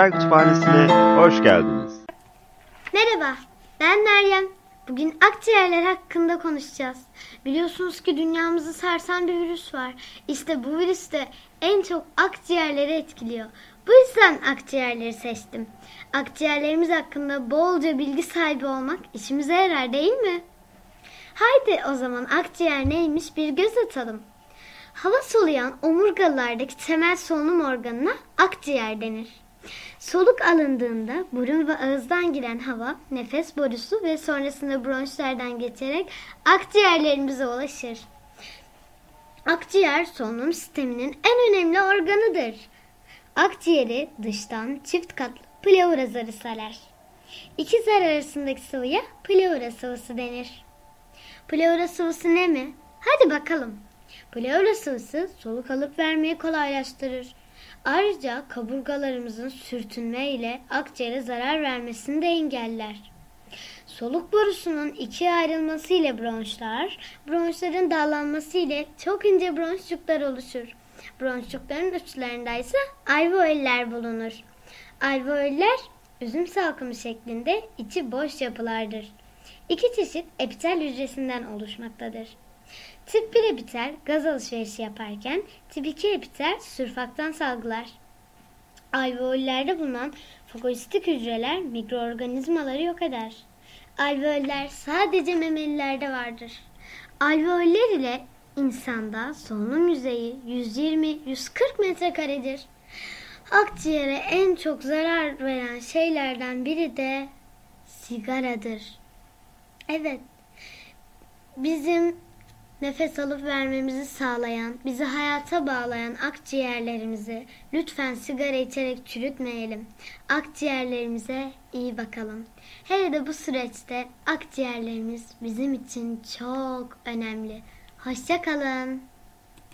Bilimsel Kütüphanesi'ne hoş geldiniz. Merhaba, ben Meryem. Bugün akciğerler hakkında konuşacağız. Biliyorsunuz ki dünyamızı sarsan bir virüs var. İşte bu virüs de en çok akciğerleri etkiliyor. Bu yüzden akciğerleri seçtim. Akciğerlerimiz hakkında bolca bilgi sahibi olmak işimize yarar değil mi? Haydi o zaman akciğer neymiş bir göz atalım. Hava soluyan omurgalardaki temel solunum organına akciğer denir. Soluk alındığında burun ve ağızdan giren hava nefes borusu ve sonrasında bronşlardan geçerek akciğerlerimize ulaşır. Akciğer solunum sisteminin en önemli organıdır. Akciğeri dıştan çift katlı pleura zarı sarar. İki zar arasındaki sıvıya pleura sıvısı denir. Pleura sıvısı ne mi? Hadi bakalım. Pleura sıvısı soluk alıp vermeyi kolaylaştırır. Ayrıca kaburgalarımızın sürtünme ile akciğere zarar vermesini de engeller. Soluk borusunun ikiye ayrılması ile bronşlar, bronşların dağlanması ile çok ince bronşçuklar oluşur. Bronşçukların uçlarında ise alveoller bulunur. Alveoller üzüm salkımı şeklinde içi boş yapılardır. İki çeşit epitel hücresinden oluşmaktadır. Tip 1 epitel gaz alışverişi yaparken tip 2 epitel sürfaktan salgılar. Alveollerde bulunan fagosistik hücreler mikroorganizmaları yok eder. Alveoller sadece memelilerde vardır. Alveoller ile insanda solunum yüzeyi 120-140 metrekaredir. Akciğere en çok zarar veren şeylerden biri de sigaradır. Evet, bizim nefes alıp vermemizi sağlayan, bizi hayata bağlayan akciğerlerimizi lütfen sigara içerek çürütmeyelim. Akciğerlerimize iyi bakalım. Hele de bu süreçte akciğerlerimiz bizim için çok önemli. Hoşçakalın.